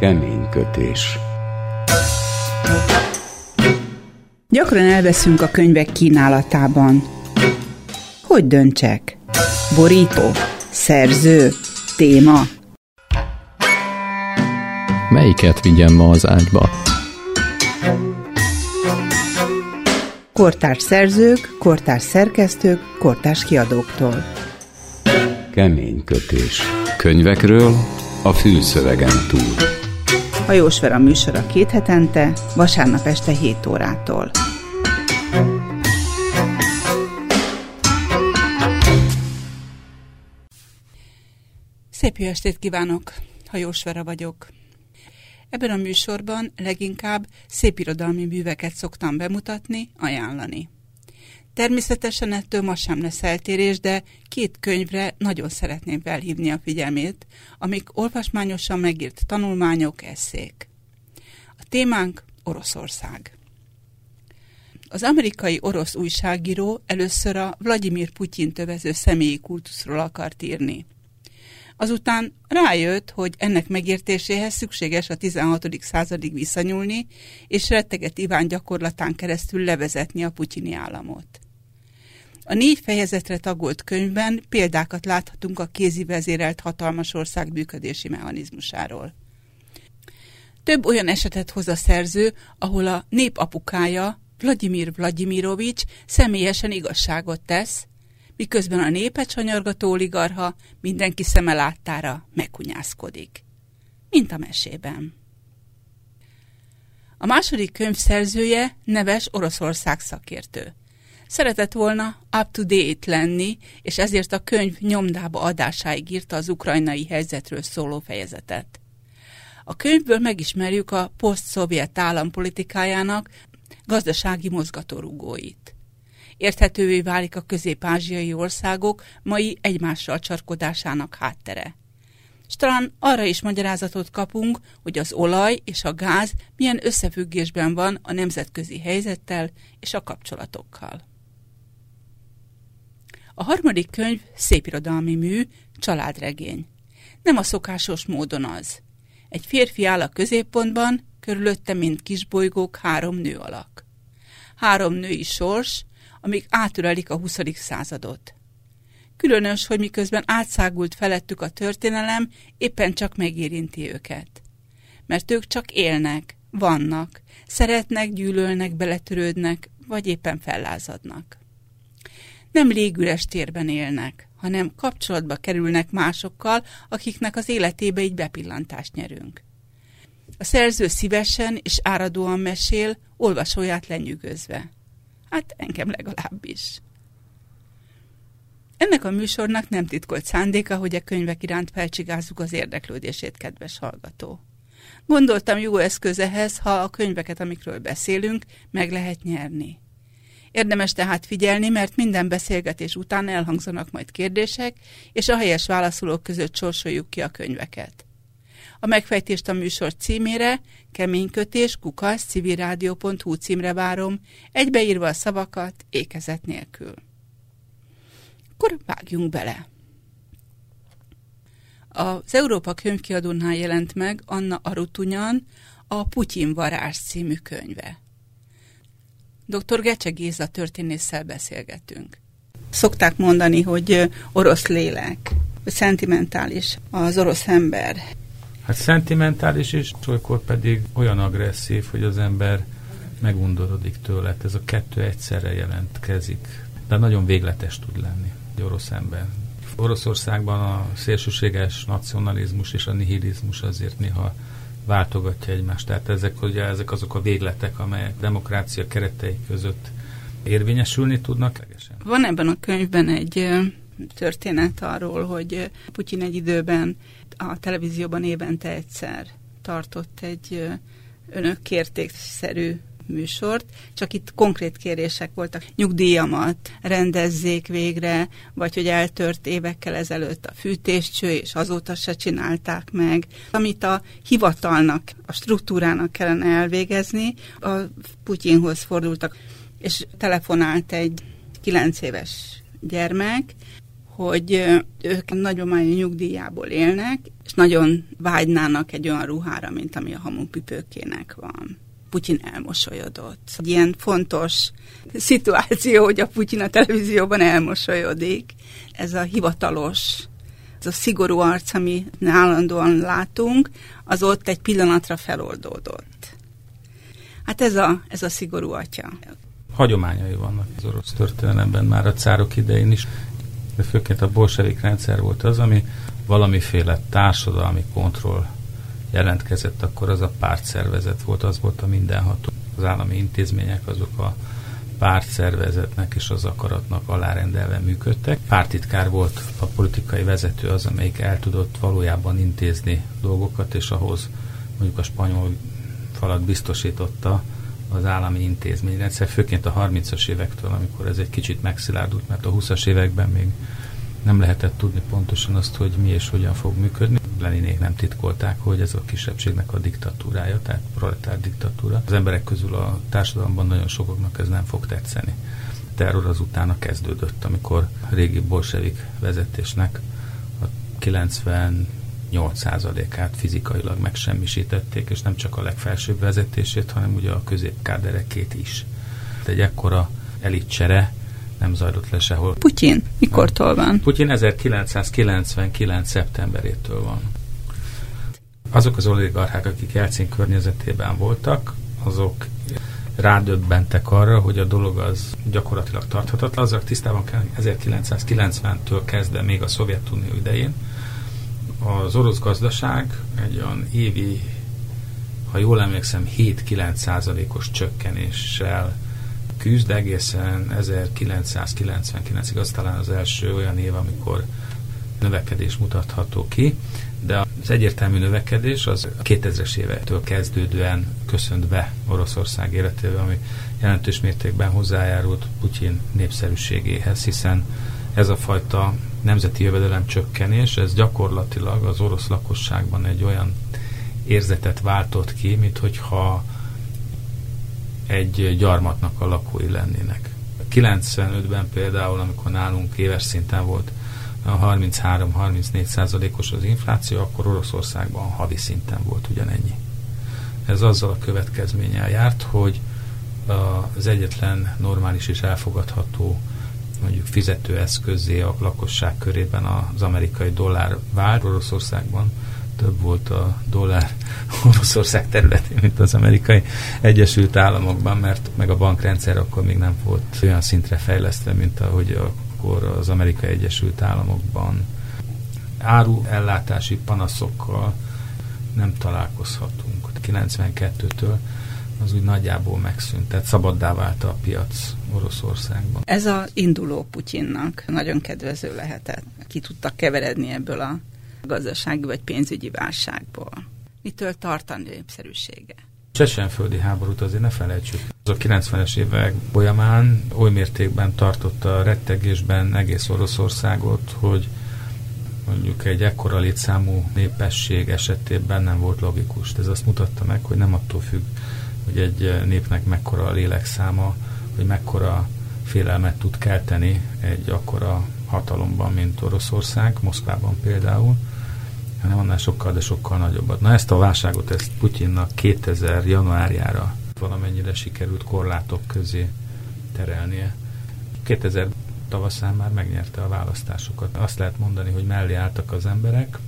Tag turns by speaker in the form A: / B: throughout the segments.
A: Kemény kötés.
B: Gyakran elveszünk a könyvek kínálatában. Hogy döntsek? Borító? Szerző? Téma?
C: Melyiket vigyem ma az ágyba?
B: Kortárs szerzők, kortárs szerkesztők, kortárs kiadóktól.
A: Kemény kötés. Könyvekről a fülszövegen túl.
B: Hajós Vera műsora két hetente, vasárnap este 7 órától. Szép jó estét kívánok! Hajós Vera vagyok. Ebben a műsorban leginkább szépirodalmi műveket szoktam bemutatni, ajánlani. Természetesen ettől ma sem lesz eltérés, de két könyvre nagyon szeretném felhívni a figyelmét, amik olvasmányosan megírt tanulmányok, eszék. A témánk Oroszország. Az amerikai orosz újságíró először a Vladimir Putyin tövező személyi kultuszról akart írni. Azután rájött, hogy ennek megértéséhez szükséges a 16. századig visszanyúlni, és retteget Iván gyakorlatán keresztül levezetni a putyini államot. A négy fejezetre tagolt könyvben példákat láthatunk a kézi vezérelt hatalmas ország működési mechanizmusáról. Több olyan esetet hoz a szerző, ahol a népapukája, Vladimir Vladimirovics személyesen igazságot tesz, miközben a népet sanyargató oligarha mindenki szeme láttára megkunyászkodik. Mint a mesében. A második könyv szerzője neves Oroszország szakértő. Szeretett volna up-to-date lenni, és ezért a könyv nyomdába adásáig írta az ukrajnai helyzetről szóló fejezetet. A könyvből megismerjük a poszt-szovjet állampolitikájának gazdasági mozgatórugóit. Érthetővé válik a közép-ázsiai országok mai egymással csarkodásának háttere. És talán arra is magyarázatot kapunk, hogy az olaj és a gáz milyen összefüggésben van a nemzetközi helyzettel és a kapcsolatokkal. A harmadik könyv szépirodalmi mű, családregény. Nem a szokásos módon az. Egy férfi áll a középpontban, körülötte, mint kisbolygók, három nő alak. Három női sors, amik átülelik a 20. századot. Különös, hogy miközben átszágult felettük a történelem, éppen csak megérinti őket. Mert ők csak élnek, vannak, szeretnek, gyűlölnek, beletörődnek, vagy éppen fellázadnak nem légüres térben élnek, hanem kapcsolatba kerülnek másokkal, akiknek az életébe egy bepillantást nyerünk. A szerző szívesen és áradóan mesél, olvasóját lenyűgözve. Hát engem legalábbis. Ennek a műsornak nem titkolt szándéka, hogy a könyvek iránt felcsigázzuk az érdeklődését, kedves hallgató. Gondoltam jó eszköz ehhez, ha a könyveket, amikről beszélünk, meg lehet nyerni. Érdemes tehát figyelni, mert minden beszélgetés után elhangzanak majd kérdések, és a helyes válaszolók között sorsoljuk ki a könyveket. A megfejtést a műsor címére, keménykötés, kukasz, civilrádió.hu címre várom, egybeírva a szavakat, ékezet nélkül. Akkor vágjunk bele. Az Európa könyvkiadónál jelent meg Anna Arutunyan a Putyin varázs című könyve. Dr. Gecse Géza történésszel beszélgetünk. Szokták mondani, hogy orosz lélek, hogy szentimentális az orosz ember.
D: Hát szentimentális, és olykor pedig olyan agresszív, hogy az ember megundorodik tőle. Ez a kettő egyszerre jelentkezik. De nagyon végletes tud lenni egy orosz ember. Oroszországban a szélsőséges nacionalizmus és a nihilizmus azért néha váltogatja egymást. Tehát ezek, ugye, ezek azok a végletek, amelyek demokrácia keretei között érvényesülni tudnak.
B: Van ebben a könyvben egy történet arról, hogy Putyin egy időben a televízióban évente egyszer tartott egy önök kértékszerű műsort, csak itt konkrét kérések voltak. Nyugdíjamat rendezzék végre, vagy hogy eltört évekkel ezelőtt a fűtéscső, és azóta se csinálták meg. Amit a hivatalnak, a struktúrának kellene elvégezni, a Putyinhoz fordultak, és telefonált egy kilenc éves gyermek, hogy ők nagyon már nyugdíjából élnek, és nagyon vágynának egy olyan ruhára, mint ami a hamupipőkének van. Putyin elmosolyodott. Egy ilyen fontos szituáció, hogy a Putyin a televízióban elmosolyodik. Ez a hivatalos, ez a szigorú arc, ami állandóan látunk, az ott egy pillanatra feloldódott. Hát ez a, ez a szigorú atya.
D: Hagyományai vannak az orosz történelemben már a cárok idején is, de főként a bolsevik rendszer volt az, ami valamiféle társadalmi kontroll jelentkezett, akkor az a pártszervezet volt, az volt a mindenható. Az állami intézmények azok a pártszervezetnek és az akaratnak alárendelve működtek. Pártitkár volt a politikai vezető az, amelyik el tudott valójában intézni dolgokat, és ahhoz mondjuk a spanyol falat biztosította az állami intézményrendszer, főként a 30-as évektől, amikor ez egy kicsit megszilárdult, mert a 20-as években még nem lehetett tudni pontosan azt, hogy mi és hogyan fog működni. Leninék nem titkolták, hogy ez a kisebbségnek a diktatúrája, tehát proletár diktatúra. Az emberek közül a társadalomban nagyon sokoknak ez nem fog tetszeni. A terror az utána kezdődött, amikor a régi bolsevik vezetésnek a 98%-át fizikailag megsemmisítették, és nem csak a legfelsőbb vezetését, hanem ugye a középkáderekét is. Egy ekkora elitcsere nem zajlott le sehol.
B: Putyin mikortól van?
D: Putyin 1999. szeptemberétől van. Azok az oligarchák, akik Jelcin környezetében voltak, azok rádöbbentek arra, hogy a dolog az gyakorlatilag tarthatatlan. Azok tisztában kell, 1990-től kezdve még a Szovjetunió idején az orosz gazdaság egy olyan évi, ha jól emlékszem, 7-9 százalékos csökkenéssel küzd egészen 1999-ig, az talán az első olyan év, amikor növekedés mutatható ki, de az egyértelmű növekedés az a 2000-es évektől kezdődően köszönt be Oroszország életébe, ami jelentős mértékben hozzájárult Putyin népszerűségéhez, hiszen ez a fajta nemzeti jövedelem csökkenés, ez gyakorlatilag az orosz lakosságban egy olyan érzetet váltott ki, mint hogyha egy gyarmatnak a lakói lennének. 95-ben például, amikor nálunk éves szinten volt a 33-34 százalékos az infláció, akkor Oroszországban havi szinten volt ugyanennyi. Ez azzal a következménnyel járt, hogy az egyetlen normális és elfogadható mondjuk fizetőeszközé a lakosság körében az amerikai dollár vált Oroszországban, több volt a dollár Oroszország területén, mint az amerikai Egyesült Államokban, mert meg a bankrendszer akkor még nem volt olyan szintre fejlesztve, mint ahogy akkor az amerikai Egyesült Államokban. Áru ellátási panaszokkal nem találkozhatunk. 92-től az úgy nagyjából megszűnt, tehát szabaddá vált a piac Oroszországban.
B: Ez a induló Putyinnak nagyon kedvező lehetett. Ki tudtak keveredni ebből a gazdasági vagy pénzügyi válságból. Mitől tart a népszerűsége?
D: Csecsenföldi háborút azért ne felejtsük. Az a 90-es évek folyamán oly mértékben tartotta a rettegésben egész Oroszországot, hogy mondjuk egy ekkora létszámú népesség esetében nem volt logikus. Ez azt mutatta meg, hogy nem attól függ, hogy egy népnek mekkora a lélekszáma, hogy mekkora félelmet tud kelteni egy akkora hatalomban, mint Oroszország, Moszkvában például, hanem annál sokkal, de sokkal nagyobbat. Na ezt a válságot, ezt Putyinnak 2000 januárjára valamennyire sikerült korlátok közé terelnie. 2000 tavaszán már megnyerte a választásokat. Azt lehet mondani, hogy mellé álltak az emberek,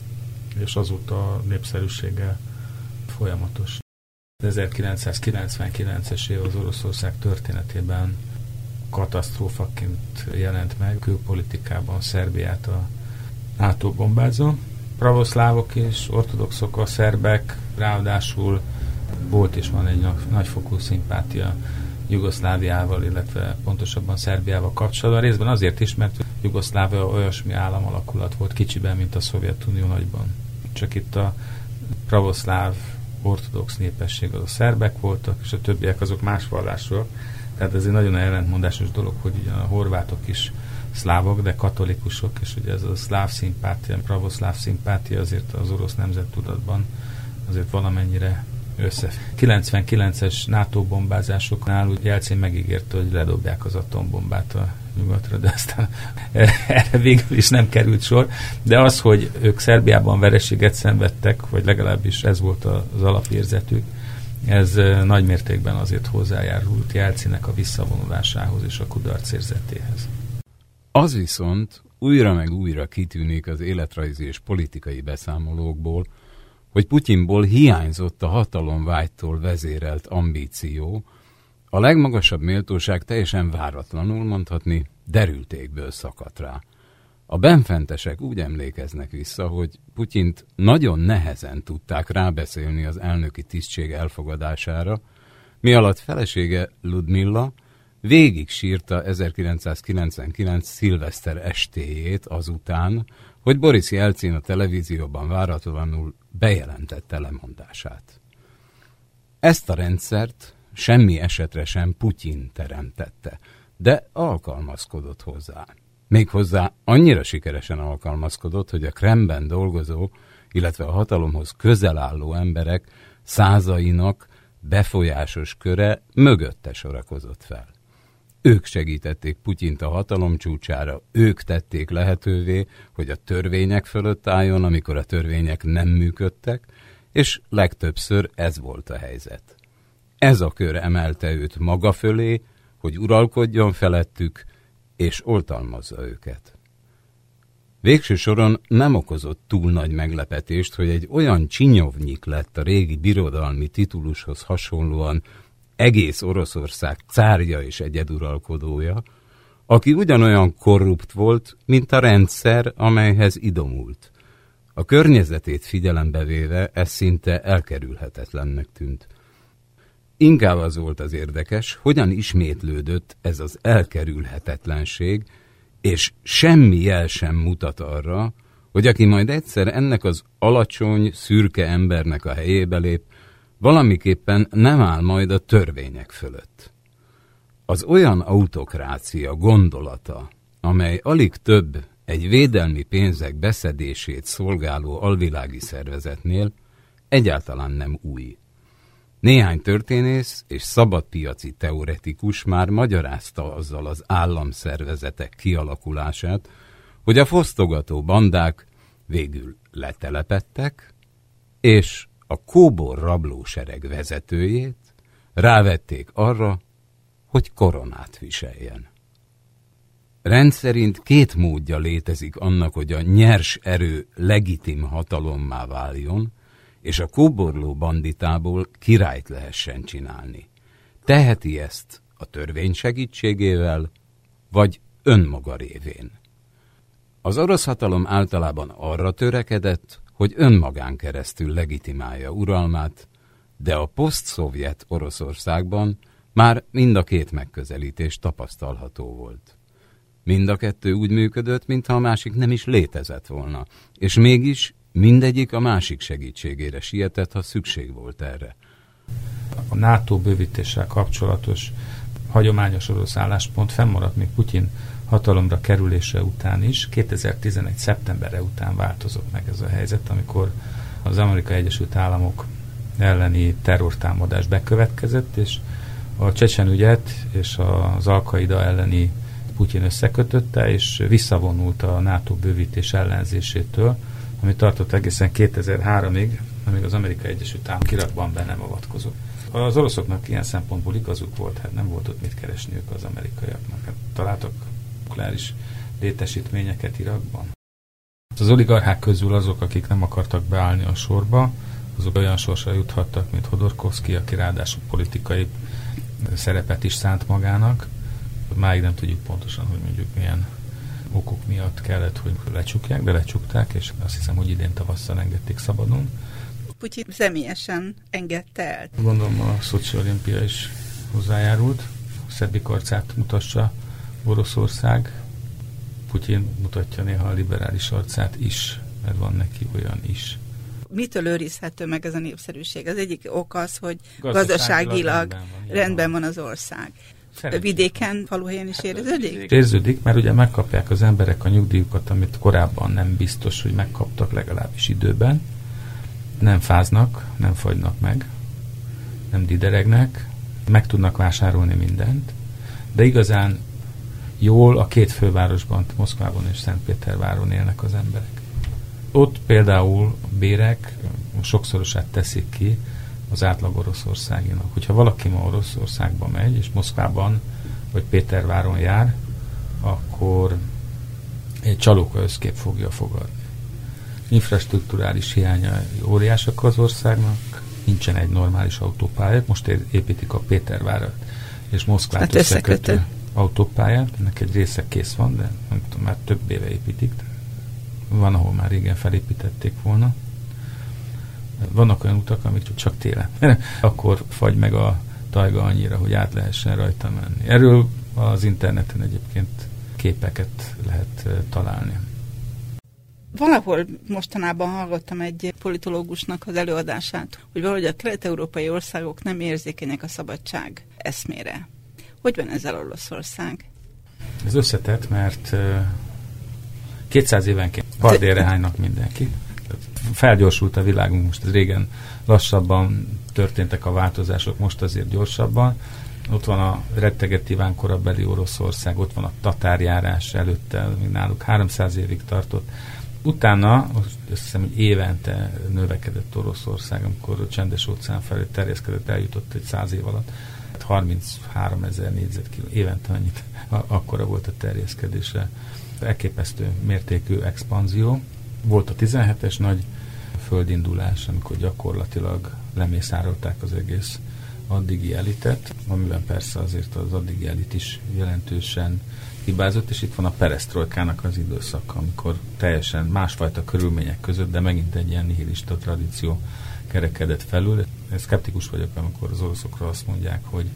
D: és azóta a népszerűsége folyamatos. 1999-es év az Oroszország történetében katasztrófaként jelent meg külpolitikában Szerbiát a NATO bombázó pravoszlávok és ortodoxok, a szerbek, ráadásul volt és van egy nagyfokú szimpátia Jugoszláviával, illetve pontosabban Szerbiával kapcsolatban. Részben azért is, mert Jugoszlávia olyasmi állam alakulat volt kicsiben, mint a Szovjetunió nagyban. Csak itt a pravoszláv ortodox népesség az a szerbek voltak, és a többiek azok más vallásúak. Tehát ez egy nagyon ellentmondásos dolog, hogy ugye a horvátok is szlávok, de katolikusok, és ugye ez a szláv szimpátia, pravoszláv szimpátia azért az orosz nemzettudatban azért valamennyire össze. 99-es NATO bombázásoknál Jelcén megígérte, hogy ledobják az atombombát a nyugatra, de aztán erre végül is nem került sor. De az, hogy ők Szerbiában vereséget szenvedtek, vagy legalábbis ez volt az alapérzetük, ez nagy mértékben azért hozzájárult Jelcinek a visszavonulásához és a kudarc érzetéhez.
A: Az viszont újra meg újra kitűnik az életrajzi és politikai beszámolókból, hogy Putyinból hiányzott a hatalomvágytól vezérelt ambíció, a legmagasabb méltóság teljesen váratlanul mondhatni derültékből szakadt rá. A benfentesek úgy emlékeznek vissza, hogy Putyint nagyon nehezen tudták rábeszélni az elnöki tisztség elfogadására, mi alatt felesége Ludmilla végig sírta 1999. szilveszter estéjét azután, hogy Boris Jelcin a televízióban váratlanul bejelentette lemondását. Ezt a rendszert semmi esetre sem Putyin teremtette, de alkalmazkodott hozzá. Méghozzá annyira sikeresen alkalmazkodott, hogy a Kremben dolgozó, illetve a hatalomhoz közel álló emberek százainak befolyásos köre mögötte sorakozott fel. Ők segítették Putyint a hatalom csúcsára, ők tették lehetővé, hogy a törvények fölött álljon, amikor a törvények nem működtek, és legtöbbször ez volt a helyzet. Ez a kör emelte őt maga fölé, hogy uralkodjon felettük, és oltalmazza őket. Végső soron nem okozott túl nagy meglepetést, hogy egy olyan csinyovnyik lett a régi birodalmi titulushoz hasonlóan egész Oroszország cárja és egyeduralkodója, aki ugyanolyan korrupt volt, mint a rendszer, amelyhez idomult. A környezetét figyelembe véve ez szinte elkerülhetetlennek tűnt. Inkább az volt az érdekes, hogyan ismétlődött ez az elkerülhetetlenség, és semmi jel sem mutat arra, hogy aki majd egyszer ennek az alacsony, szürke embernek a helyébe lép, valamiképpen nem áll majd a törvények fölött. Az olyan autokrácia gondolata, amely alig több egy védelmi pénzek beszedését szolgáló alvilági szervezetnél, egyáltalán nem új. Néhány történész és szabadpiaci teoretikus már magyarázta azzal az államszervezetek kialakulását, hogy a fosztogató bandák végül letelepettek, és a kóbor rablósereg vezetőjét rávették arra, hogy koronát viseljen. Rendszerint két módja létezik annak, hogy a nyers erő legitim hatalommá váljon, és a kóborló banditából királyt lehessen csinálni. Teheti ezt a törvény segítségével, vagy önmaga révén. Az orosz hatalom általában arra törekedett, hogy önmagán keresztül legitimálja uralmát, de a poszt-szovjet Oroszországban már mind a két megközelítés tapasztalható volt. Mind a kettő úgy működött, mintha a másik nem is létezett volna, és mégis Mindegyik a másik segítségére sietett, ha szükség volt erre.
D: A NATO bővítéssel kapcsolatos hagyományos orosz álláspont fennmaradt még Putyin hatalomra kerülése után is. 2011. szeptemberre után változott meg ez a helyzet, amikor az Amerikai Egyesült Államok elleni terrortámadás bekövetkezett, és a Csecsen ügyet és az Alkaida elleni Putyin összekötötte, és visszavonult a NATO bővítés ellenzésétől, ami tartott egészen 2003-ig, amíg az Amerikai Egyesült Államok Irakban be nem avatkozott. Az oroszoknak ilyen szempontból igazuk volt, hát nem volt ott mit keresniük az amerikaiaknak. Hát találtak nukleáris létesítményeket Irakban. Az oligarchák közül azok, akik nem akartak beállni a sorba, azok olyan sorsra juthattak, mint Hodorkovsky, aki ráadásul politikai szerepet is szánt magának. Máig nem tudjuk pontosan, hogy mondjuk milyen okok miatt kellett, hogy lecsukják, de lecsukták, és azt hiszem, hogy idén tavasszal engedték szabadon.
B: Putyin személyesen engedte el.
D: Gondolom a Szocsi Olimpia is hozzájárult. Szebbik arcát mutassa Oroszország. Putyin mutatja néha a liberális arcát is, mert van neki olyan is.
B: Mitől őrizhető meg ez a népszerűség? Az egyik ok az, hogy gazdaságilag, rendben, van, rendben van az ország. Szeretjük. Vidéken, faluhelyen is érződik?
D: Érződik, mert ugye megkapják az emberek a nyugdíjukat, amit korábban nem biztos, hogy megkaptak legalábbis időben. Nem fáznak, nem fagynak meg, nem dideregnek, meg tudnak vásárolni mindent, de igazán jól a két fővárosban, Moszkvában és Szentpéterváron élnek az emberek. Ott például a bérek sokszorosát teszik ki az átlag Oroszországinak. Hogyha valaki ma Oroszországba megy, és Moszkvában vagy Péterváron jár, akkor egy csalóka összkép fogja fogadni. Infrastruktúrális hiánya óriásak az országnak, nincsen egy normális autópálya, most építik a Pétervárat és Moszkvát hát összekötő autópályát, ennek egy része kész van, de nem tudom, már több éve építik, van, ahol már régen felépítették volna. Vannak olyan utak, amik csak, télen. Akkor fagy meg a tajga annyira, hogy át lehessen rajta menni. Erről az interneten egyébként képeket lehet találni.
B: Valahol mostanában hallottam egy politológusnak az előadását, hogy valahogy a kelet-európai országok nem érzékenyek a szabadság eszmére. Hogy van ezzel Olaszország?
D: Ez összetett, mert 200 évenként pardére hánynak mindenki. Felgyorsult a világunk, most régen lassabban történtek a változások, most azért gyorsabban. Ott van a retteget Iván korabeli Oroszország, ott van a tatárjárás előtte, még náluk 300 évig tartott. Utána, azt hiszem, hogy évente növekedett Oroszország, amikor a csendes óceán felé terjeszkedett, eljutott egy száz év alatt. 33 ezer négyzetkiló, évente annyit, akkora volt a terjeszkedése elképesztő mértékű expanzió. Volt a 17-es nagy földindulás, amikor gyakorlatilag lemészárolták az egész addigi elitet, amiben persze azért az addigi elit is jelentősen hibázott, és itt van a perestroikának az időszaka, amikor teljesen másfajta körülmények között, de megint egy ilyen nihilista tradíció kerekedett felül. Szkeptikus vagyok, amikor az oroszokról azt mondják, hogy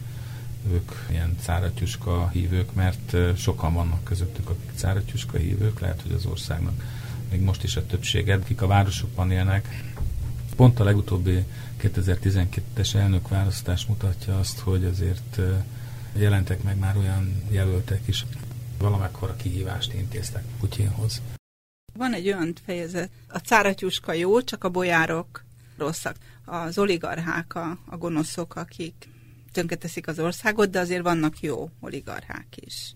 D: ők ilyen cáratyuska hívők, mert sokan vannak közöttük, akik cáratyuska hívők, lehet, hogy az országnak még most is a többsége, akik a városokban élnek. Pont a legutóbbi 2012-es elnökválasztás mutatja azt, hogy azért jelentek meg már olyan jelöltek is, valamekkora kihívást intéztek Putyinhoz.
B: Van egy olyan fejezet, a cáratyuska jó, csak a bolyárok rosszak. Az oligarchák a, a gonoszok, akik tönkreteszik az országot, de azért vannak jó oligarchák is.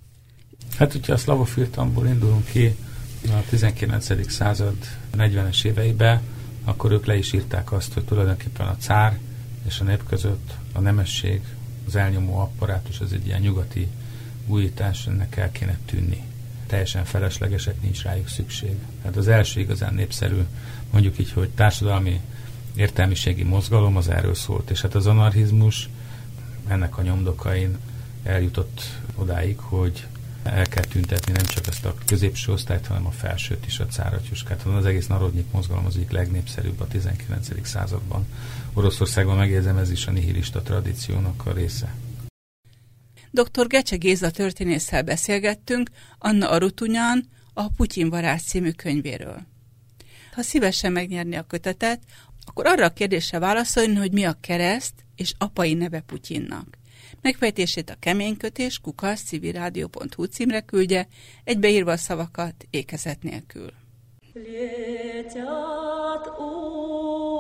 D: Hát, hogyha a szlavofiltamból indulunk ki a 19. század 40-es éveibe, akkor ők le is írták azt, hogy tulajdonképpen a cár és a nép között a nemesség, az elnyomó apparátus az egy ilyen nyugati újítás, ennek el kéne tűnni. Teljesen feleslegesek, nincs rájuk szükség. Hát az első igazán népszerű, mondjuk így, hogy társadalmi értelmiségi mozgalom az erről szólt, és hát az anarchizmus ennek a nyomdokain eljutott odáig, hogy el kell tüntetni nem csak ezt a középső osztályt, hanem a felsőt is, a cáratyuskát. Az egész narodnyik mozgalom az egyik legnépszerűbb a 19. században. Oroszországban megjegyzem, ez is a nihilista tradíciónak a része.
B: Dr. Gecse Géza történésszel beszélgettünk Anna Arutunyan a Putyin varázs című könyvéről. Ha szívesen megnyerni a kötetet, akkor arra a kérdésre válaszolni, hogy mi a kereszt és apai neve Putyinnak. Megfejtését a keménykötés kukaszcivirádió.hu címre küldje, egybeírva a szavakat ékezet nélkül. Létyát, ó,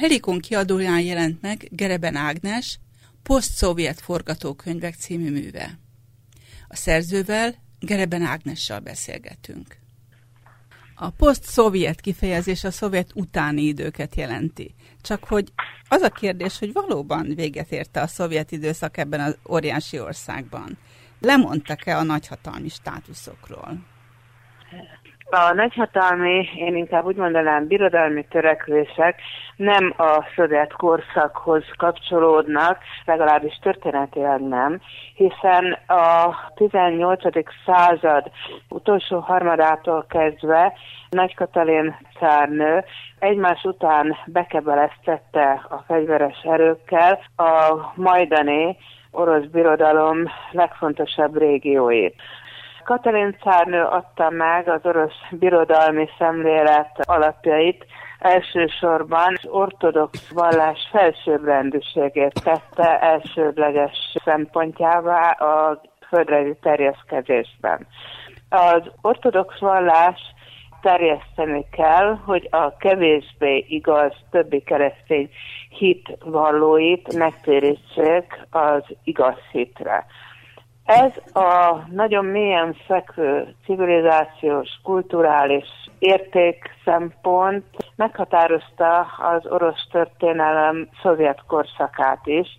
B: Helikon kiadóján jelent meg Gereben Ágnes Poszt-szovjet forgatókönyvek című műve. A szerzővel Gereben Ágnessal beszélgetünk. A poszt-szovjet kifejezés a szovjet utáni időket jelenti. Csak hogy az a kérdés, hogy valóban véget érte a szovjet időszak ebben az óriási országban. Lemondtak-e a nagyhatalmi státuszokról?
E: A nagyhatalmi, én inkább úgy mondanám, birodalmi törekvések nem a szovjet korszakhoz kapcsolódnak, legalábbis történetileg nem, hiszen a 18. század utolsó harmadától kezdve Nagy Katalin cárnő egymás után bekebeleztette a fegyveres erőkkel a majdani orosz birodalom legfontosabb régióit. Katalin cárnő adta meg az orosz birodalmi szemlélet alapjait, elsősorban ortodox vallás felsőbbrendűségét tette elsődleges szempontjává a földrajzi terjeszkedésben. Az ortodox vallás terjeszteni kell, hogy a kevésbé igaz többi keresztény hitvallóit megtérítsék az igaz hitre. Ez a nagyon mélyen fekvő civilizációs, kulturális értékszempont meghatározta az orosz történelem szovjet korszakát is,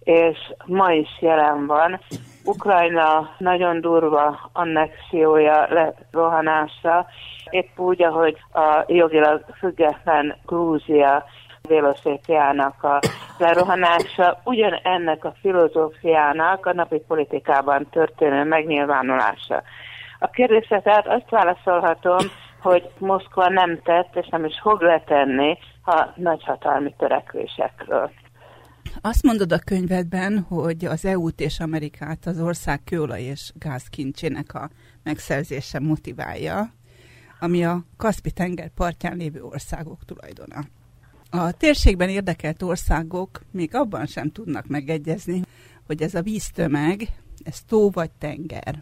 E: és ma is jelen van. Ukrajna nagyon durva annexiója, lerohanása, épp úgy, ahogy a jogilag független Grúzia Déloszétiának a lerohanása ugyan ennek a filozófiának a napi politikában történő megnyilvánulása. A kérdésre tehát azt válaszolhatom, hogy Moszkva nem tett, és nem is fog letenni a nagyhatalmi törekvésekről.
B: Azt mondod a könyvedben, hogy az EU-t és Amerikát az ország kőolaj és gázkincsének a megszerzése motiválja, ami a Kaspi-tenger partján lévő országok tulajdona. A térségben érdekelt országok még abban sem tudnak megegyezni, hogy ez a víztömeg, ez tó vagy tenger.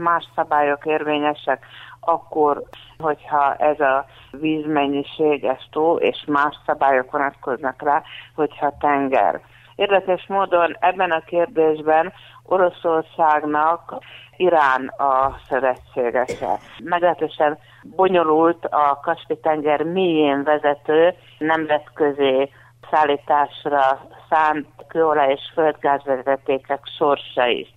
E: Más szabályok érvényesek akkor, hogyha ez a vízmennyiség, ez tó, és más szabályok vonatkoznak rá, hogyha tenger. Érdekes módon ebben a kérdésben Oroszországnak Irán a szövetségese. Meglehetősen bonyolult a Kaspi-tenger mélyén vezető nemzetközi szállításra szánt kőolaj és földgázvezetékek sorsa is.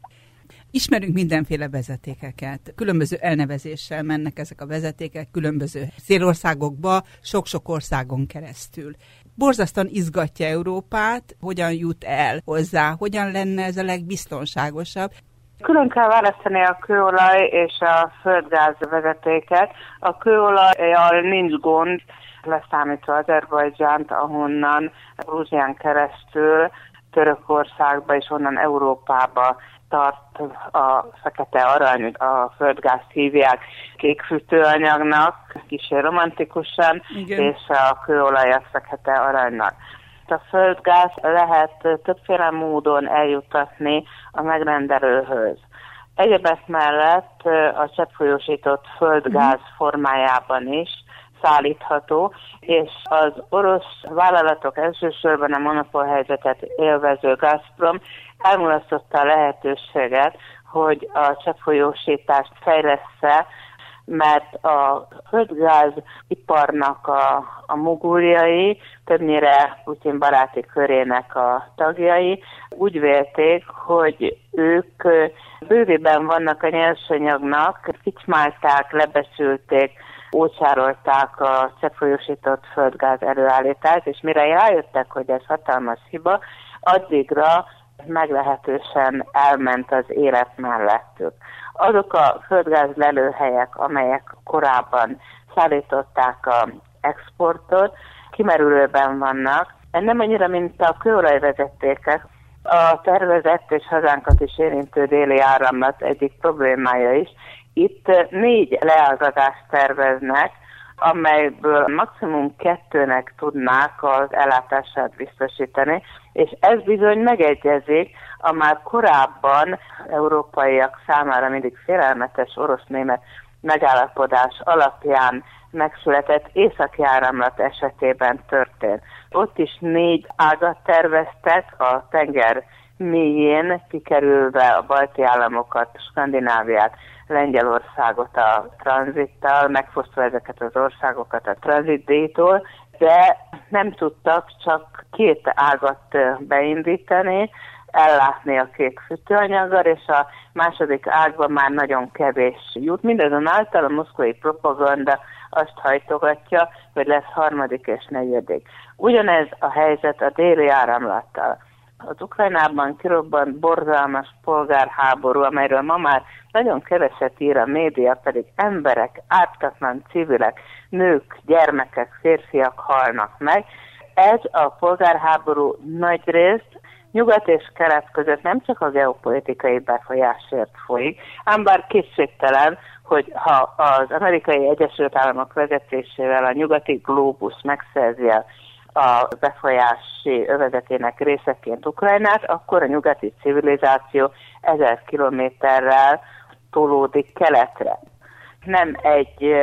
B: Ismerünk mindenféle vezetékeket. Különböző elnevezéssel mennek ezek a vezetékek különböző célországokba, sok-sok országon keresztül. Borzasztóan izgatja Európát, hogyan jut el hozzá, hogyan lenne ez a legbiztonságosabb.
E: Külön kell választani a kőolaj és a földgáz vezetéket. A kőolajjal nincs gond, leszámítva Azerbajdzsánt, ahonnan Grúzián keresztül Törökországba és onnan Európába tart a fekete arany, a földgázt hívják kék fűtőanyagnak, kicsi romantikusan, Igen. és a kőolaj a fekete aranynak. A földgáz lehet többféle módon eljutatni a megrendelőhöz. Egyebek mellett a cseppfolyósított földgáz uh-huh. formájában is szállítható, és az orosz vállalatok elsősorban a monopolhelyzetet élvező Gazprom elmulasztotta a lehetőséget, hogy a cseppfolyósítást fejlesz mert a földgáz iparnak a, a mogúljai, többnyire Putin baráti körének a tagjai úgy vélték, hogy ők bővében vannak a nyersanyagnak, ficsmálták, lebesülték, ócsárolták a cseppfolyósított földgáz előállítást, és mire rájöttek, hogy ez hatalmas hiba, addigra meglehetősen elment az élet mellettük. Azok a földgáz lelőhelyek, amelyek korábban szállították a exportot, kimerülőben vannak. Nem annyira, mint a kőolajvezetékek, a tervezett és hazánkat is érintő déli áramlat egyik problémája is. Itt négy leágazást terveznek, amelyből maximum kettőnek tudnák az ellátását biztosítani, és ez bizony megegyezik a már korábban európaiak számára mindig félelmetes orosz-német megállapodás alapján megszületett északi áramlat esetében történt. Ott is négy ágat terveztek a tenger mélyén, kikerülve a balti államokat, Skandináviát, Lengyelországot a tranzittal, megfosztva ezeket az országokat a tranzitdíjtól, de nem tudtak csak két ágat beindítani, ellátni a kék fűtőanyaggal, és a második ágban már nagyon kevés jut. Mindazonáltal a moszkvai propaganda azt hajtogatja, hogy lesz harmadik és negyedik. Ugyanez a helyzet a déli áramlattal. Az Ukrajnában kirobbant borzalmas polgárháború, amelyről ma már nagyon keveset ír a média, pedig emberek, ártatlan civilek, nők, gyermekek, férfiak halnak meg. Ez a polgárháború nagy részt nyugat és kelet között nem csak a geopolitikai befolyásért folyik, ám bár készségtelen, hogy ha az amerikai Egyesült Államok vezetésével a nyugati globus megszerzi a befolyási övezetének részeként Ukrajnát, akkor a nyugati civilizáció ezer kilométerrel tolódik keletre. Nem egy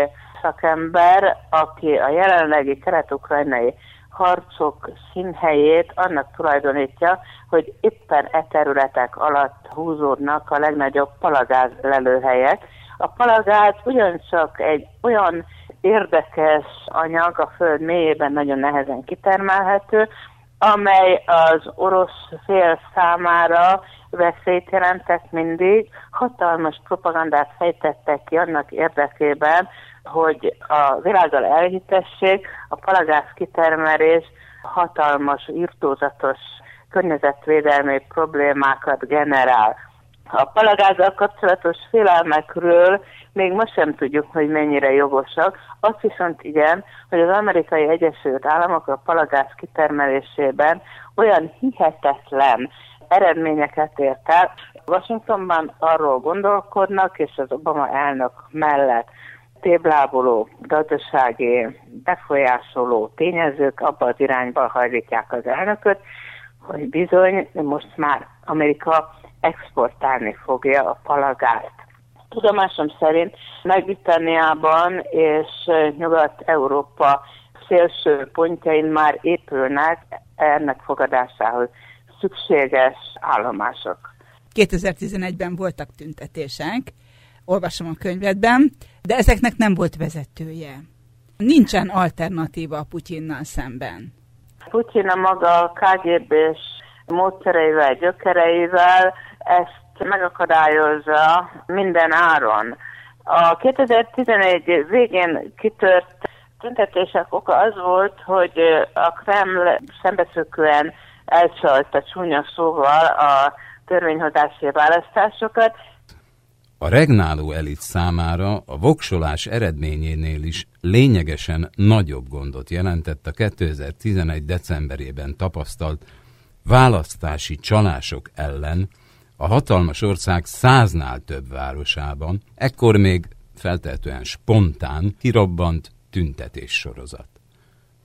E: szakember, aki a jelenlegi kelet-ukrajnai harcok színhelyét annak tulajdonítja, hogy éppen e területek alatt húzódnak a legnagyobb palagáz lelőhelyek. A palagáz ugyancsak egy olyan érdekes anyag, a föld mélyében nagyon nehezen kitermelhető, amely az orosz fél számára veszélyt jelentett mindig. Hatalmas propagandát fejtettek ki annak érdekében, hogy a világgal elhitessék, a palagász kitermelés hatalmas, irtózatos környezetvédelmi problémákat generál. A palagázzal kapcsolatos félelmekről még most sem tudjuk, hogy mennyire jogosak. Azt viszont igen, hogy az amerikai Egyesült Államok a palagáz kitermelésében olyan hihetetlen eredményeket ért el. Washingtonban arról gondolkodnak, és az Obama elnök mellett tébláboló, gazdasági, befolyásoló tényezők abba az irányba hajlítják az elnököt, hogy bizony most már Amerika exportálni fogja a palagázt. Tudomásom szerint Nagy-Britanniában és Nyugat-Európa szélső pontjain már épülnek ennek fogadásához szükséges állomások.
B: 2011-ben voltak tüntetések, olvasom a könyvedben, de ezeknek nem volt vezetője. Nincsen alternatíva a Putyinnal szemben.
E: Putyin a maga KGB-s módszereivel, gyökereivel ezt megakadályozza minden áron. A 2011 végén kitört tüntetések oka az volt, hogy a Kreml szembeszökően elcsalta csúnya szóval a törvényhozási választásokat,
A: a regnáló elit számára a voksolás eredményénél is lényegesen nagyobb gondot jelentett a 2011. decemberében tapasztalt választási csalások ellen a hatalmas ország száznál több városában, ekkor még feltehetően spontán kirobbant tüntetés sorozat.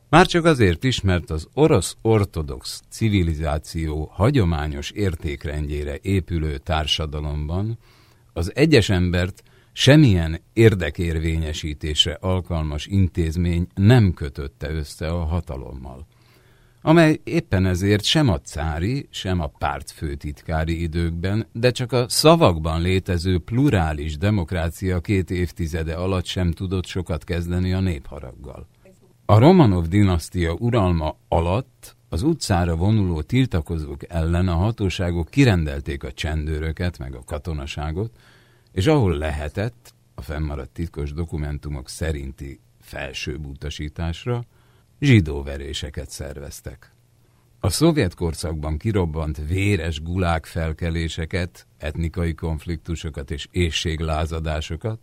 A: Már csak azért is, mert az orosz ortodox civilizáció hagyományos értékrendjére épülő társadalomban az egyes embert semmilyen érdekérvényesítésre alkalmas intézmény nem kötötte össze a hatalommal, amely éppen ezért sem a cári, sem a párt főtitkári időkben, de csak a szavakban létező plurális demokrácia két évtizede alatt sem tudott sokat kezdeni a népharaggal. A Romanov dinasztia uralma alatt az utcára vonuló tiltakozók ellen a hatóságok kirendelték a csendőröket meg a katonaságot, és ahol lehetett, a fennmaradt titkos dokumentumok szerinti felsőbb utasításra, zsidóveréseket szerveztek. A szovjet korszakban kirobbant véres gulák felkeléseket, etnikai konfliktusokat és éjséglázadásokat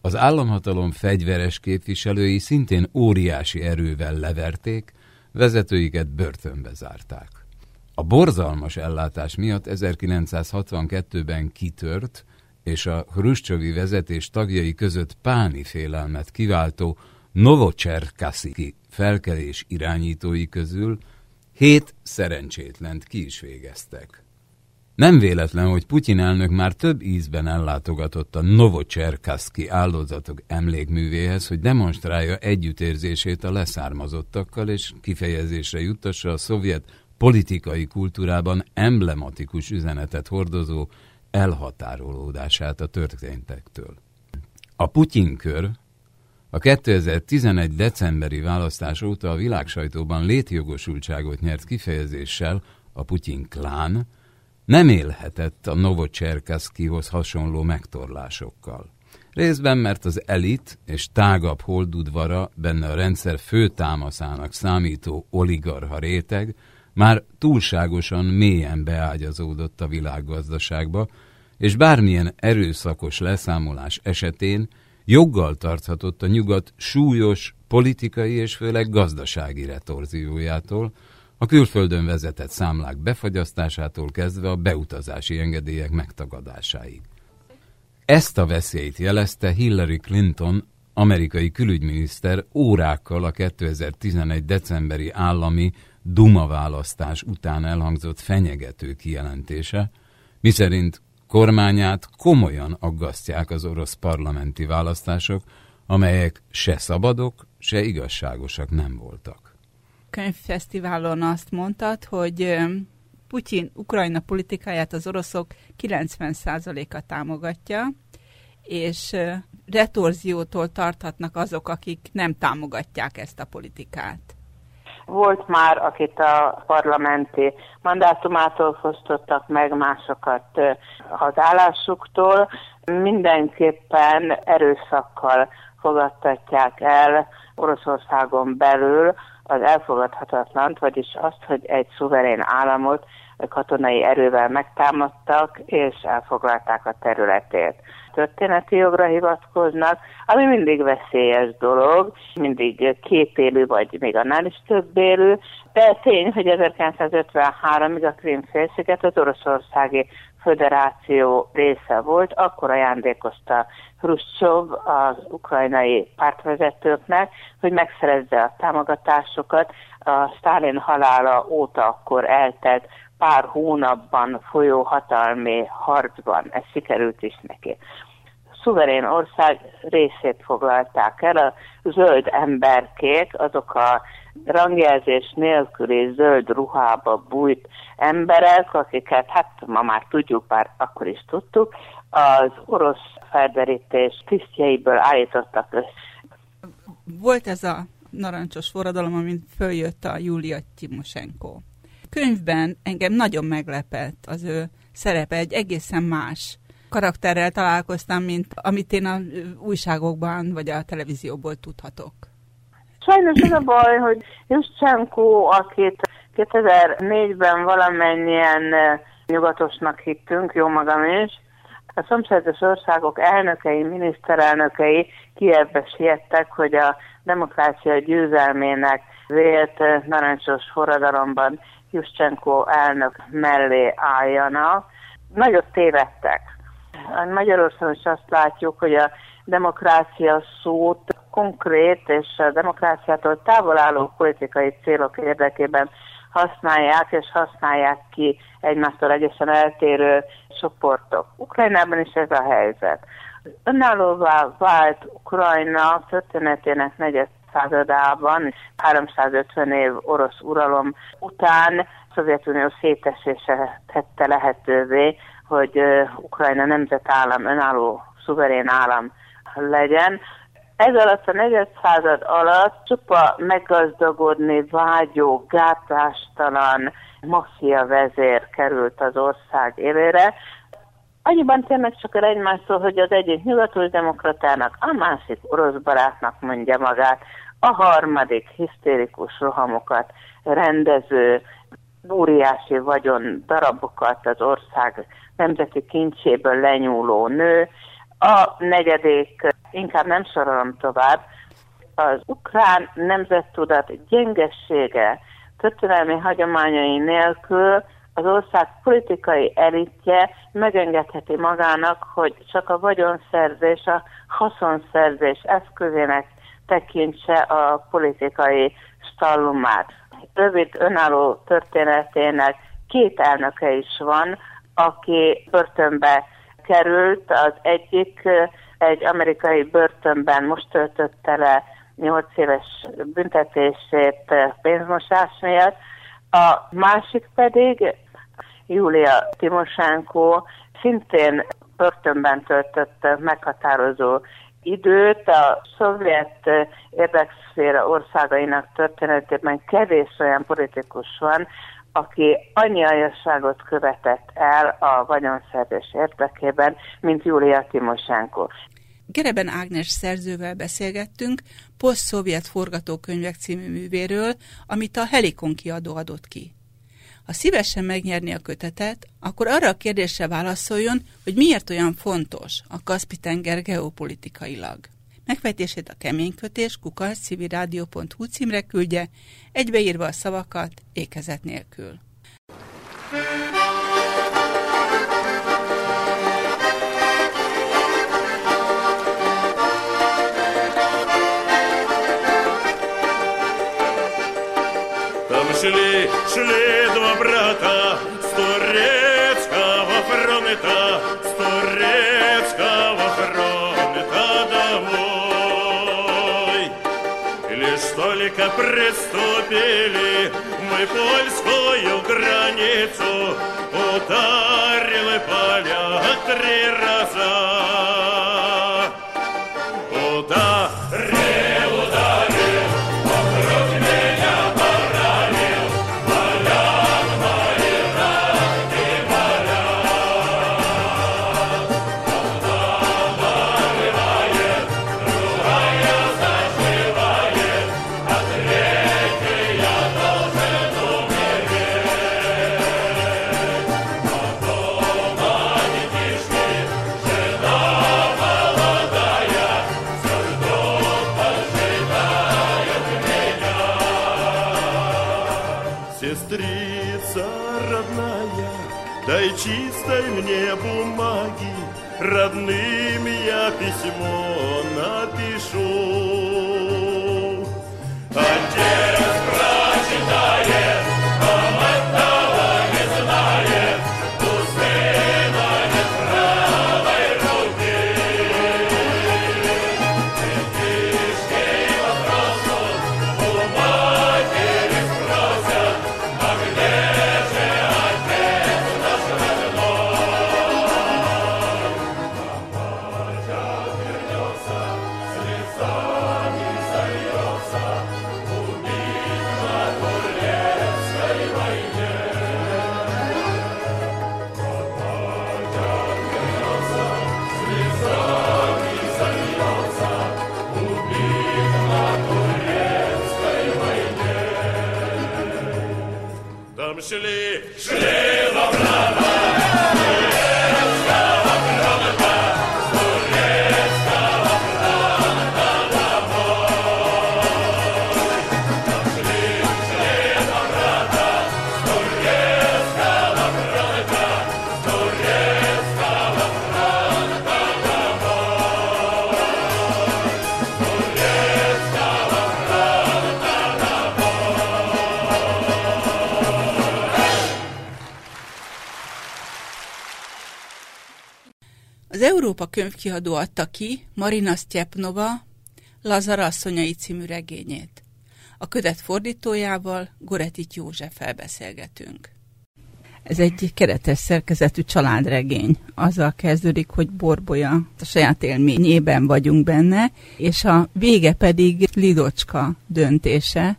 A: az államhatalom fegyveres képviselői szintén óriási erővel leverték, vezetőiket börtönbe zárták. A borzalmas ellátás miatt 1962-ben kitört, és a Hruscsovi vezetés tagjai között páni félelmet kiváltó Novocserkasziki felkelés irányítói közül hét szerencsétlent ki is végeztek. Nem véletlen, hogy Putyin elnök már több ízben ellátogatott a Novocserkaszki áldozatok emlékművéhez, hogy demonstrálja együttérzését a leszármazottakkal, és kifejezésre juttassa a szovjet politikai kultúrában emblematikus üzenetet hordozó elhatárolódását a történtektől. A Putyin-kör a 2011. decemberi választás óta a világsajtóban létjogosultságot nyert kifejezéssel a Putyin klán, nem élhetett a Novocserkaszkihoz hasonló megtorlásokkal. Részben, mert az elit és tágabb holdudvara benne a rendszer főtámaszának számító oligarha réteg már túlságosan mélyen beágyazódott a világgazdaságba, és bármilyen erőszakos leszámolás esetén joggal tarthatott a nyugat súlyos politikai és főleg gazdasági retorziójától, a külföldön vezetett számlák befagyasztásától kezdve a beutazási engedélyek megtagadásáig. Ezt a veszélyt jelezte Hillary Clinton, amerikai külügyminiszter órákkal a 2011. decemberi állami Duma választás után elhangzott fenyegető kijelentése, miszerint kormányát komolyan aggasztják az orosz parlamenti választások, amelyek se szabadok, se igazságosak nem voltak
B: könyvfesztiválon azt mondtad, hogy Putyin Ukrajna politikáját az oroszok 90%-a támogatja, és retorziótól tarthatnak azok, akik nem támogatják ezt a politikát.
E: Volt már, akit a parlamenti mandátumától fosztottak meg, másokat az állásuktól. Mindenképpen erőszakkal fogadtatják el Oroszországon belül az elfogadhatatlant, vagyis azt, hogy egy szuverén államot katonai erővel megtámadtak, és elfoglalták a területét. Történeti jogra hivatkoznak, ami mindig veszélyes dolog, mindig két élő, vagy még annál is több élő, de tény, hogy 1953-ig a Krim-félsziget az oroszországi föderáció része volt, akkor ajándékozta Hruscsov az ukrajnai pártvezetőknek, hogy megszerezze a támogatásokat. A Stalin halála óta akkor eltelt pár hónapban folyó hatalmi harcban. Ez sikerült is neki. Szuverén ország részét foglalták el, a zöld emberkék, azok a rangjelzés nélküli zöld ruhába bújt emberek, akiket hát ma már tudjuk, bár akkor is tudtuk, az orosz felderítés tisztjeiből állítottak össze.
B: Volt ez a narancsos forradalom, amint följött a Julia Timosenko. Könyvben engem nagyon meglepett az ő szerepe, egy egészen más karakterrel találkoztam, mint amit én a újságokban vagy a televízióból tudhatok.
E: Sajnos az a baj, hogy Juszcsenko, akit 2004-ben valamennyien nyugatosnak hittünk, jó magam is, a szomszédos országok elnökei, miniszterelnökei Kievbe siettek, hogy a demokrácia győzelmének vélt narancsos forradalomban Juszcsenko elnök mellé álljanak. Nagyot tévedtek. Magyarországon is azt látjuk, hogy a demokrácia szót konkrét és a demokráciától távol álló politikai célok érdekében használják, és használják ki egymástól egészen eltérő csoportok. Ukrajnában is ez a helyzet. Önállóvá vált Ukrajna történetének negyed századában, 350 év orosz uralom után Szovjetunió szétesése tette lehetővé, hogy Ukrajna nemzetállam, önálló, szuverén állam legyen. Ez alatt a negyed század alatt csupa meggazdagodni vágyó, gátlástalan maffia vezér került az ország élére. Annyiban tényleg csak el egymástól, hogy az egyik nyugatos demokratának, a másik orosz barátnak mondja magát, a harmadik hisztérikus rohamokat rendező, óriási vagyon darabokat az ország nemzeti kincséből lenyúló nő, a negyedik, inkább nem sorolom tovább, az ukrán nemzettudat gyengessége, történelmi hagyományai nélkül az ország politikai elitje megengedheti magának, hogy csak a vagyonszerzés, a haszonszerzés eszközének tekintse a politikai stallumát. Rövid önálló történetének két elnöke is van, aki börtönbe került, az egyik egy amerikai börtönben most töltötte le 8 éves büntetését pénzmosás miatt, a másik pedig Julia Timoshenko szintén börtönben töltött meghatározó időt. A szovjet érdekszféra országainak történetében kevés olyan politikus van, aki annyi aljasságot követett el a vagyonszerzés érdekében, mint Julia Timoshenko.
B: Gereben Ágnes szerzővel beszélgettünk Poszt-szovjet forgatókönyvek című művéről, amit a Helikon kiadó adott ki. Ha szívesen megnyerni a kötetet, akkor arra a kérdésre válaszoljon, hogy miért olyan fontos a Kaspi-tenger geopolitikailag. Megfejtését a keménykötés kukac.civilradio.hu címre küldje, egybeírva a szavakat ékezet nélkül.
F: Шли, шли два брата с турецкого фронта, с турецкого фронта домой. Лишь только приступили мы польскую границу, ударили поля три раза.
B: Európa könyvkiadó adta ki Marina Stjepnova Lazar asszonyai című regényét. A ködet fordítójával Goretit József beszélgetünk. Ez egy keretes szerkezetű családregény. Azzal kezdődik, hogy Borbolya a saját élményében vagyunk benne, és a vége pedig Lidocska döntése,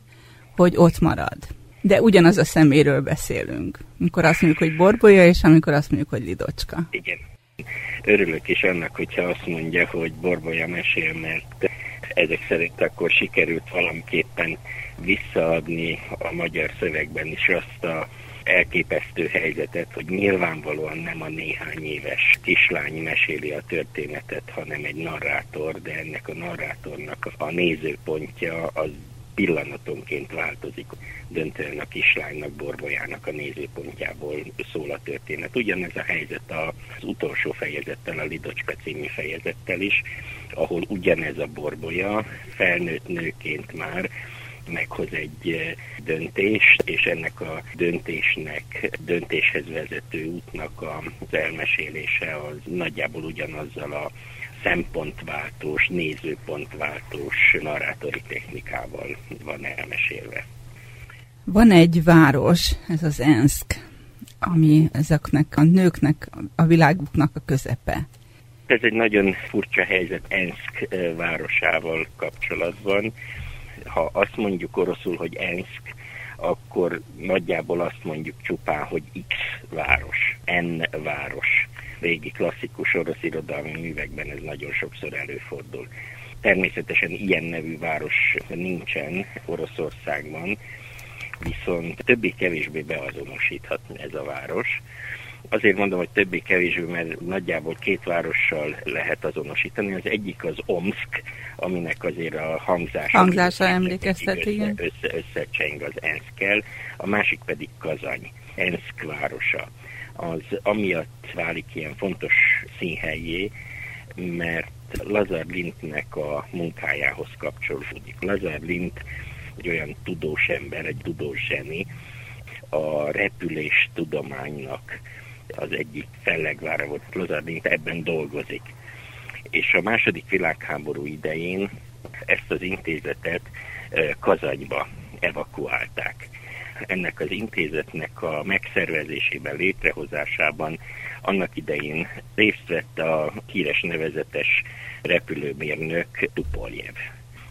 B: hogy ott marad. De ugyanaz a szeméről beszélünk. Amikor azt mondjuk, hogy Borbolya, és amikor azt mondjuk, hogy Lidocska.
G: Igen. Örülök is annak, hogyha azt mondja, hogy Borbolya mesél, mert ezek szerint akkor sikerült valamiképpen visszaadni a magyar szövegben is azt a elképesztő helyzetet, hogy nyilvánvalóan nem a néhány éves kislány meséli a történetet, hanem egy narrátor, de ennek a narrátornak a nézőpontja az pillanatonként változik. Döntően a kislánynak, borbolyának a nézőpontjából szól a történet. Ugyanez a helyzet az utolsó fejezettel, a Lidocska című fejezettel is, ahol ugyanez a borbolya felnőtt nőként már meghoz egy döntést, és ennek a döntésnek, döntéshez vezető útnak az elmesélése az nagyjából ugyanazzal a szempontváltós, nézőpontváltós narrátori technikával van elmesélve.
B: Van egy város, ez az Ensk, ami ezeknek a nőknek, a világuknak a közepe.
G: Ez egy nagyon furcsa helyzet Ensk városával kapcsolatban. Ha azt mondjuk oroszul, hogy Ensk, akkor nagyjából azt mondjuk csupán, hogy X város, N város. Régi klasszikus orosz irodalmi művekben ez nagyon sokszor előfordul. Természetesen ilyen nevű város nincsen Oroszországban, viszont többé-kevésbé beazonosítható ez a város. Azért mondom, hogy többé-kevésbé, mert nagyjából két várossal lehet azonosítani. Az egyik az Omsk, aminek azért a hangzása,
B: hangzása emlékeztet, igen.
G: Össze, összecseng az Enszkel, a másik pedig Kazany, Enszk városa. Az amiatt válik ilyen fontos színhelyé, mert Lazar Lintnek a munkájához kapcsolódik. Lazar Lint egy olyan tudós ember, egy tudós zseni, a repülés tudománynak az egyik fellegvára volt Klozardink, ebben dolgozik. És a második világháború idején ezt az intézetet Kazanyba evakuálták. Ennek az intézetnek a megszervezésében, létrehozásában annak idején részt vett a híres nevezetes repülőmérnök Tupoljev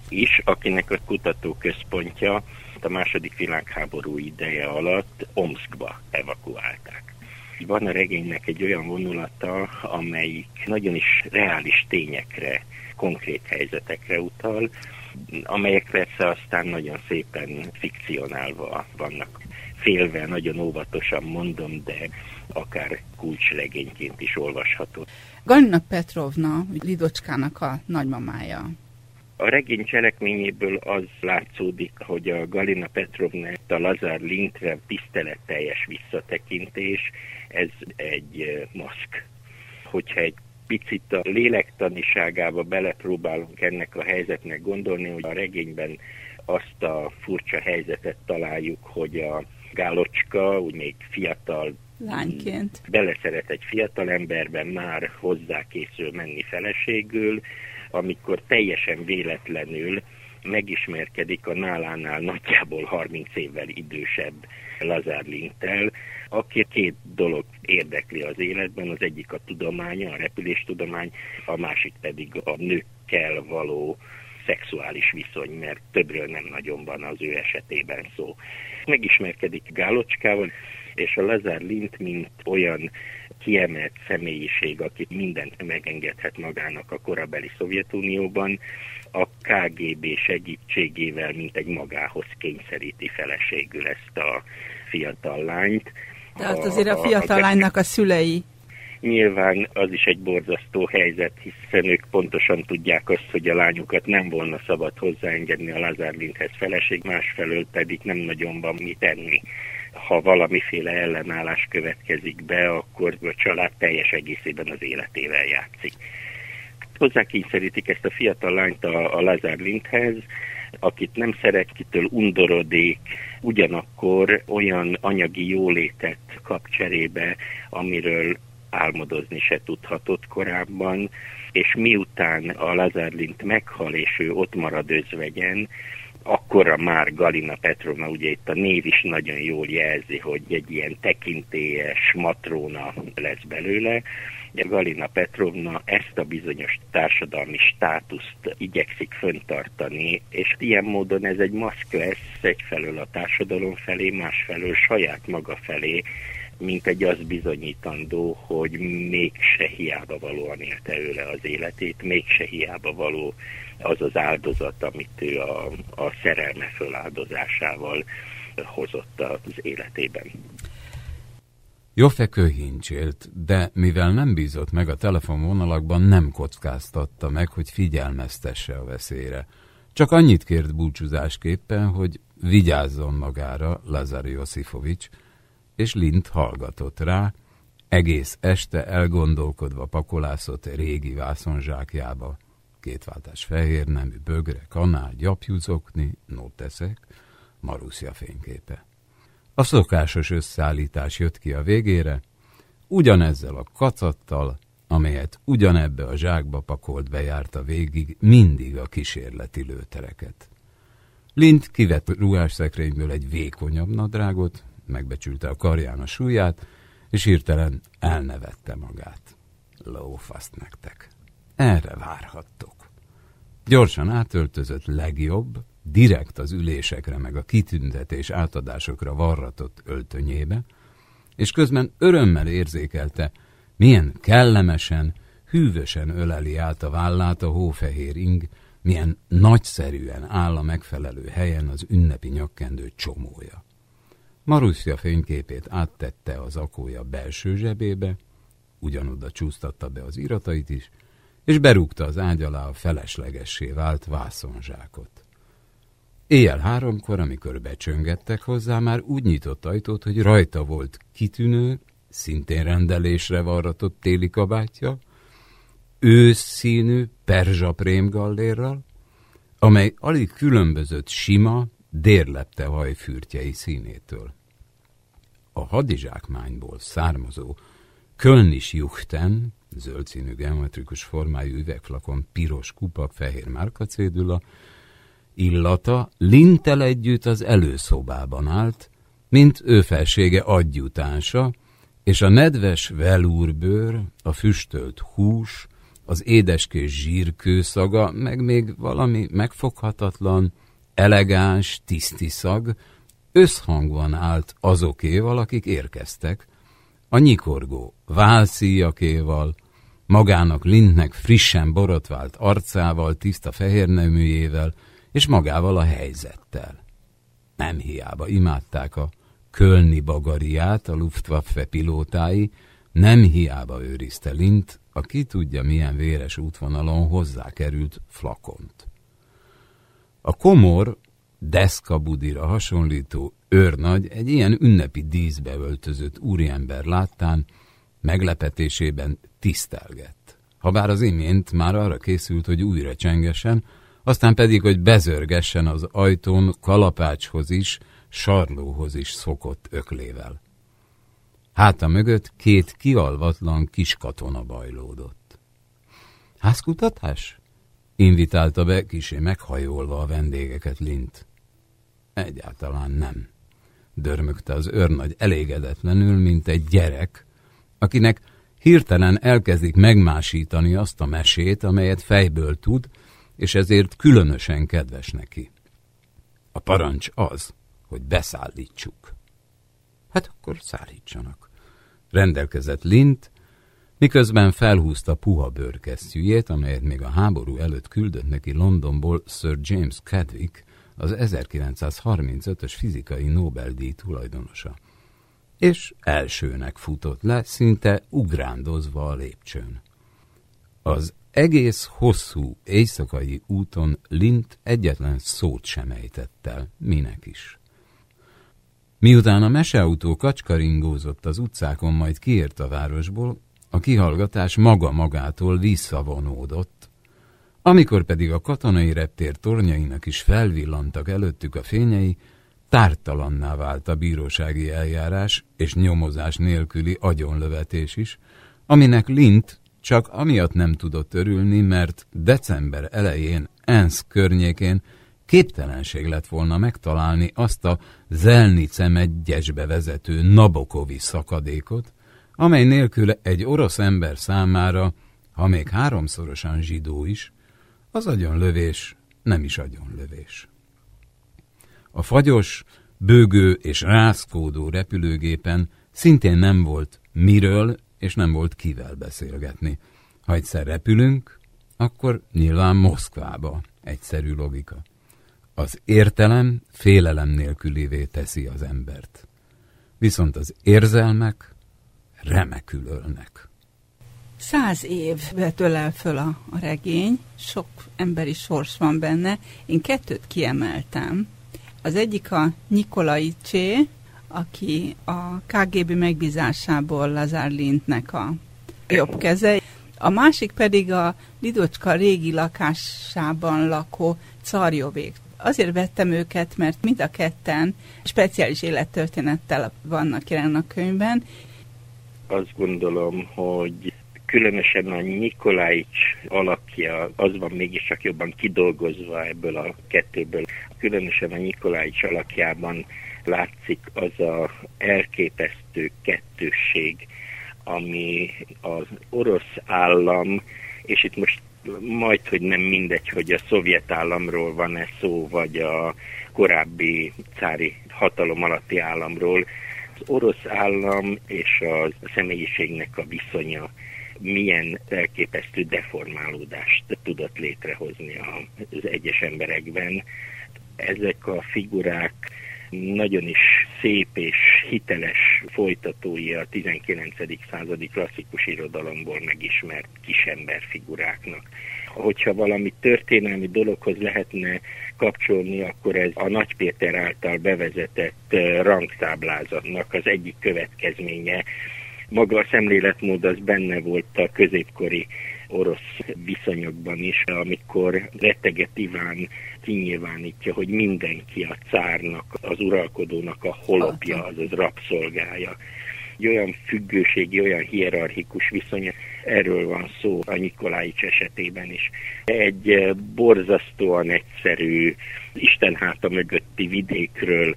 G: is, akinek a kutatóközpontja a második világháború ideje alatt Omskba evakuálták. Van a regénynek egy olyan vonulata, amelyik nagyon is reális tényekre, konkrét helyzetekre utal, amelyek persze aztán nagyon szépen fikcionálva vannak. Félve, nagyon óvatosan mondom, de akár kulcsregényként is olvasható.
B: Galina Petrovna, Lidocskának a nagymamája.
G: A regény cselekményéből az látszódik, hogy a Galina Petrovna a Lazar Lintre tiszteletteljes visszatekintés, ez egy maszk. Hogyha egy picit a lélektaniságába belepróbálunk ennek a helyzetnek gondolni, hogy a regényben azt a furcsa helyzetet találjuk, hogy a Gálocska, úgy még fiatal
B: lányként.
G: beleszeret egy fiatal emberben, már hozzá készül menni feleségül, amikor teljesen véletlenül megismerkedik a nálánál nagyjából 30 évvel idősebb Lazár Lintel, aki két dolog érdekli az életben, az egyik a tudománya, a repüléstudomány, a másik pedig a nőkkel való szexuális viszony, mert többről nem nagyon van az ő esetében szó. Megismerkedik Gálocskával, és a Lazar Lint, mint olyan kiemelt személyiség, aki mindent megengedhet magának a korabeli Szovjetunióban, a KGB segítségével, mint egy magához kényszeríti feleségül ezt a fiatal lányt.
B: Tehát azért a, a fiatal lánynak a szülei
G: Nyilván az is egy borzasztó helyzet, hiszen ők pontosan tudják azt, hogy a lányukat nem volna szabad hozzáengedni a Lázár Lindhez feleség, másfelől pedig nem nagyon van mit tenni ha valamiféle ellenállás következik be, akkor a család teljes egészében az életével játszik. Hozzá kényszerítik ezt a fiatal lányt a, a Lazar Lindhez, akit nem szeret, kitől undorodik, ugyanakkor olyan anyagi jólétet kap cserébe, amiről álmodozni se tudhatott korábban, és miután a Lazar Lind meghal, és ő ott marad özvegyen, akkora már Galina Petrovna, ugye itt a név is nagyon jól jelzi, hogy egy ilyen tekintélyes matróna lesz belőle. Galina Petrovna ezt a bizonyos társadalmi státuszt igyekszik föntartani, és ilyen módon ez egy maszk lesz egyfelől a társadalom felé, másfelől saját maga felé, mint egy az bizonyítandó, hogy mégse hiába valóan élte őle az életét, mégse hiába való az az áldozat, amit ő a, a szerelme föláldozásával hozott az életében.
A: Joffe köhincsélt, de mivel nem bízott meg a telefonvonalakban, nem kockáztatta meg, hogy figyelmeztesse a veszélyre. Csak annyit kért búcsúzásképpen, hogy vigyázzon magára Lazar Josifovics, és Lint hallgatott rá, egész este elgondolkodva pakolászott régi vászonzsákjába, kétváltás fehér nemű bögre, kanál, gyapjúzokni, nóteszek, Marussia fényképe. A szokásos összeállítás jött ki a végére, ugyanezzel a kacattal, amelyet ugyanebbe a zsákba pakolt bejárta végig mindig a kísérleti lőtereket. Lind kivett ruhásszekrényből egy vékonyabb nadrágot, megbecsülte a karján a súlyát, és hirtelen elnevette magát. Lófaszt nektek. Erre várhattok. Gyorsan átöltözött legjobb, direkt az ülésekre meg a kitüntetés átadásokra varratott öltönyébe, és közben örömmel érzékelte, milyen kellemesen, hűvösen öleli át a vállát a hófehér ing, milyen nagyszerűen áll a megfelelő helyen az ünnepi nyakkendő csomója. Marussia fényképét áttette az akója belső zsebébe, ugyanoda csúsztatta be az iratait is, és berúgta az ágy alá a feleslegessé vált vászonzsákot. Éjjel háromkor, amikor becsöngettek hozzá, már úgy nyitott ajtót, hogy rajta volt kitűnő, szintén rendelésre varratott téli kabátja, őszszínű perzsa prémgallérral, amely alig különbözött sima, dérlepte hajfürtjei színétől. A hadizsákmányból származó Kölnis Juchten, zöld színű geometrikus formájú üvegflakon, piros kupak, fehér márkacédula, illata Lintel együtt az előszobában állt, mint ő felsége adjutánsa, és a nedves velúrbőr, a füstölt hús, az édeskés zsírkőszaga, meg még valami megfoghatatlan, elegáns, tiszti szag, összhangban állt azokéval, akik érkeztek, a nyikorgó válszíjakéval, magának Lintnek frissen borotvált arcával, tiszta fehérneműjével, és magával a helyzettel. Nem hiába imádták a Kölni bagariát, a Luftwaffe pilótái, nem hiába őrizte Lint, a ki tudja milyen véres útvonalon hozzákerült flakont. A komor deszka hasonlító őrnagy egy ilyen ünnepi díszbe öltözött úriember láttán meglepetésében tisztelgett. Habár az imént már arra készült, hogy újra csengesen, aztán pedig, hogy bezörgessen az ajtón kalapácshoz is, sarlóhoz is szokott öklével. Háta mögött két kialvatlan kis katona bajlódott. Házkutatás? Invitálta be kisé meghajolva a vendégeket Lint. Egyáltalán nem. Dörmögte az őrnagy elégedetlenül, mint egy gyerek, akinek hirtelen elkezdik megmásítani azt a mesét, amelyet fejből tud, és ezért különösen kedves neki. A parancs az, hogy beszállítsuk. Hát akkor szállítsanak. Rendelkezett Lint, miközben felhúzta puha bőrkesztyűjét, amelyet még a háború előtt küldött neki Londonból Sir James Cadwick, az 1935-ös fizikai Nobel-díj tulajdonosa. És elsőnek futott le, szinte ugrándozva a lépcsőn. Az egész hosszú éjszakai úton Lint egyetlen szót sem ejtett el, minek is. Miután a meseautó kacskaringózott az utcákon, majd kiért a városból, a kihallgatás maga magától visszavonódott, amikor pedig a katonai reptér tornyainak is felvillantak előttük a fényei, tártalanná vált a bírósági eljárás és nyomozás nélküli agyonlövetés is, aminek Lint csak amiatt nem tudott örülni, mert december elején ENSZ környékén képtelenség lett volna megtalálni azt a Zelnice megyesbe vezető Nabokovi szakadékot, amely nélkül egy orosz ember számára, ha még háromszorosan zsidó is, az agyonlövés nem is agyonlövés. A fagyos, bőgő és rászkódó repülőgépen szintén nem volt miről és nem volt kivel beszélgetni. Ha egyszer repülünk, akkor nyilván Moszkvába, egyszerű logika. Az értelem félelem nélkülévé teszi az embert. Viszont az érzelmek remekül ölnek.
B: Száz év vetölel föl a, a regény, sok emberi sors van benne. Én kettőt kiemeltem. Az egyik a Nikolai Csé, aki a KGB megbízásából Lazar Lintnek a jobb keze. A másik pedig a Lidocska régi lakásában lakó Carjovék. Azért vettem őket, mert mind a ketten speciális élettörténettel vannak jelen a könyvben.
G: Azt gondolom, hogy különösen a Nikoláics alakja, az van mégiscsak jobban kidolgozva ebből a kettőből. Különösen a Nikoláics alakjában látszik az a elképesztő kettősség, ami az orosz állam, és itt most majd, hogy nem mindegy, hogy a szovjet államról van-e szó, vagy a korábbi cári hatalom alatti államról, az orosz állam és a személyiségnek a viszonya milyen elképesztő deformálódást tudott létrehozni az egyes emberekben. Ezek a figurák nagyon is szép és hiteles folytatói a 19. századi klasszikus irodalomból megismert kisember figuráknak. Hogyha valami történelmi dologhoz lehetne kapcsolni, akkor ez a Nagy Péter által bevezetett rangtáblázatnak az egyik következménye, maga a szemléletmód az benne volt a középkori orosz viszonyokban is, amikor retteget Iván kinyilvánítja, hogy mindenki a cárnak, az uralkodónak a holopja, azaz rabszolgája. Egy olyan függőségi, olyan hierarchikus viszony, erről van szó a Nikoláics esetében is. Egy borzasztóan egyszerű, Isten háta mögötti vidékről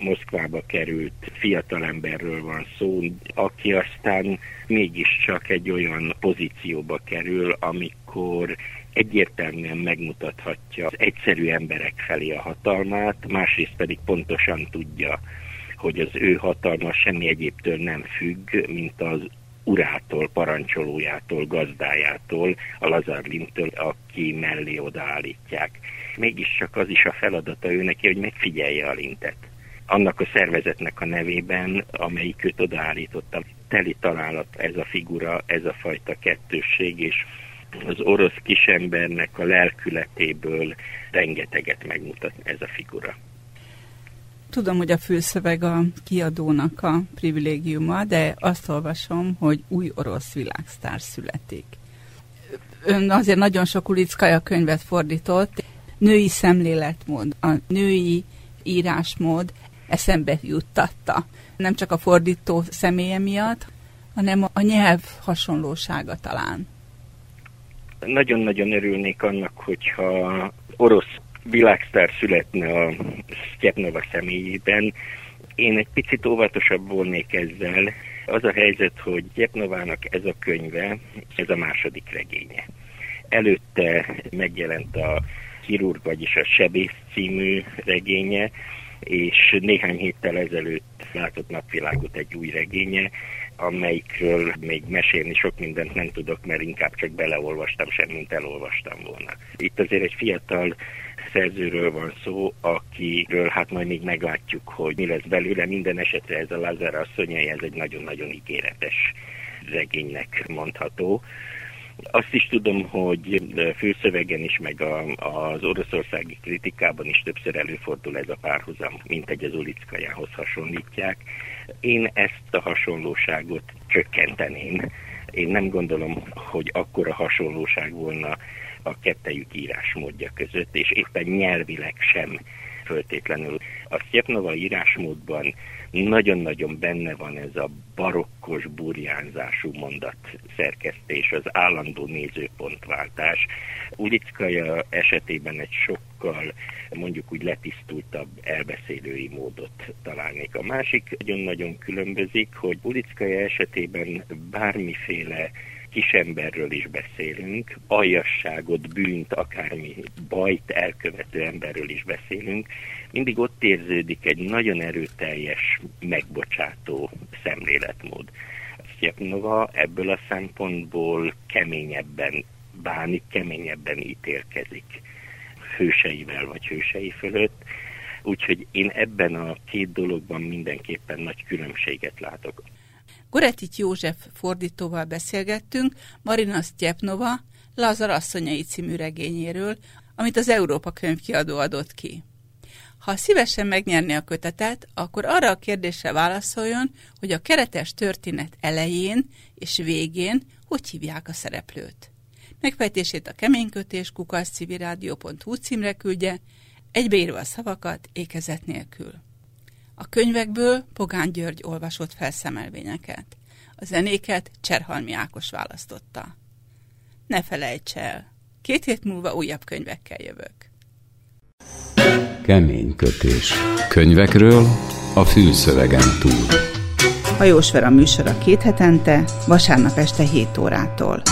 G: Moszkvába került fiatalemberről van szó, aki aztán mégiscsak egy olyan pozícióba kerül, amikor egyértelműen megmutathatja az egyszerű emberek felé a hatalmát, másrészt pedig pontosan tudja, hogy az ő hatalma semmi egyébtől nem függ, mint az urától, parancsolójától, gazdájától, a Lazarlintől, aki mellé odaállítják. Mégiscsak az is a feladata ő neki, hogy megfigyelje a lintet annak a szervezetnek a nevében, amelyik őt odaállította. Teli találat ez a figura, ez a fajta kettősség, és az orosz kisembernek a lelkületéből rengeteget megmutat ez a figura.
B: Tudom, hogy a főszöveg a kiadónak a privilégiuma, de azt olvasom, hogy új orosz világsztár születik. Ön azért nagyon sok Ulickaja könyvet fordított, női szemléletmód, a női írásmód, eszembe juttatta. Nem csak a fordító személye miatt, hanem a nyelv hasonlósága talán.
G: Nagyon-nagyon örülnék annak, hogyha orosz világsztár születne a Sztyepnova személyében. Én egy picit óvatosabb volnék ezzel. Az a helyzet, hogy Gyepnovának ez a könyve, ez a második regénye. Előtte megjelent a Chirurg, vagyis a Sebész című regénye, és néhány héttel ezelőtt látott napvilágot egy új regénye, amelyikről még mesélni sok mindent nem tudok, mert inkább csak beleolvastam, semmint elolvastam volna. Itt azért egy fiatal szerzőről van szó, akiről hát majd még meglátjuk, hogy mi lesz belőle. Minden esetre ez a Lázár asszonyai, ez egy nagyon-nagyon ígéretes regénynek mondható. Azt is tudom, hogy főszövegen is, meg a, az oroszországi kritikában is többször előfordul ez a párhuzam, mint egy az Ulickajához hasonlítják. Én ezt a hasonlóságot csökkenteném. Én nem gondolom, hogy akkora hasonlóság volna a kettejük írásmódja között, és éppen nyelvileg sem föltétlenül. A Szjepnova írásmódban nagyon-nagyon benne van ez a barokkos burjánzású mondat szerkesztés, az állandó nézőpontváltás. Ulickaja esetében egy sokkal mondjuk úgy letisztultabb elbeszélői módot találnék. A másik nagyon-nagyon különbözik, hogy Ulickaja esetében bármiféle kisemberről is beszélünk, aljasságot, bűnt, akármi bajt elkövető emberről is beszélünk, mindig ott érződik egy nagyon erőteljes, megbocsátó szemléletmód. Szjepnova ebből a szempontból keményebben bánik, keményebben ítélkezik hőseivel vagy hősei fölött, úgyhogy én ebben a két dologban mindenképpen nagy különbséget látok.
B: Goretit József fordítóval beszélgettünk Marina Sztyepnova Lazar asszonyai című regényéről, amit az Európa könyvkiadó adott ki. Ha szívesen megnyerni a kötetet, akkor arra a kérdésre válaszoljon, hogy a keretes történet elején és végén hogy hívják a szereplőt. Megfejtését a keménykötés kukaszcivirádió.hu címre küldje, egybeírva a szavakat ékezet nélkül. A könyvekből Pogán György olvasott felszemelvényeket. A zenéket Cserhalmi Ákos választotta. Ne felejts el, két hét múlva újabb könyvekkel jövök.
A: Kemény kötés. Könyvekről a fűszövegen túl.
B: Hajós Vera műsora két hetente, vasárnap este 7 órától.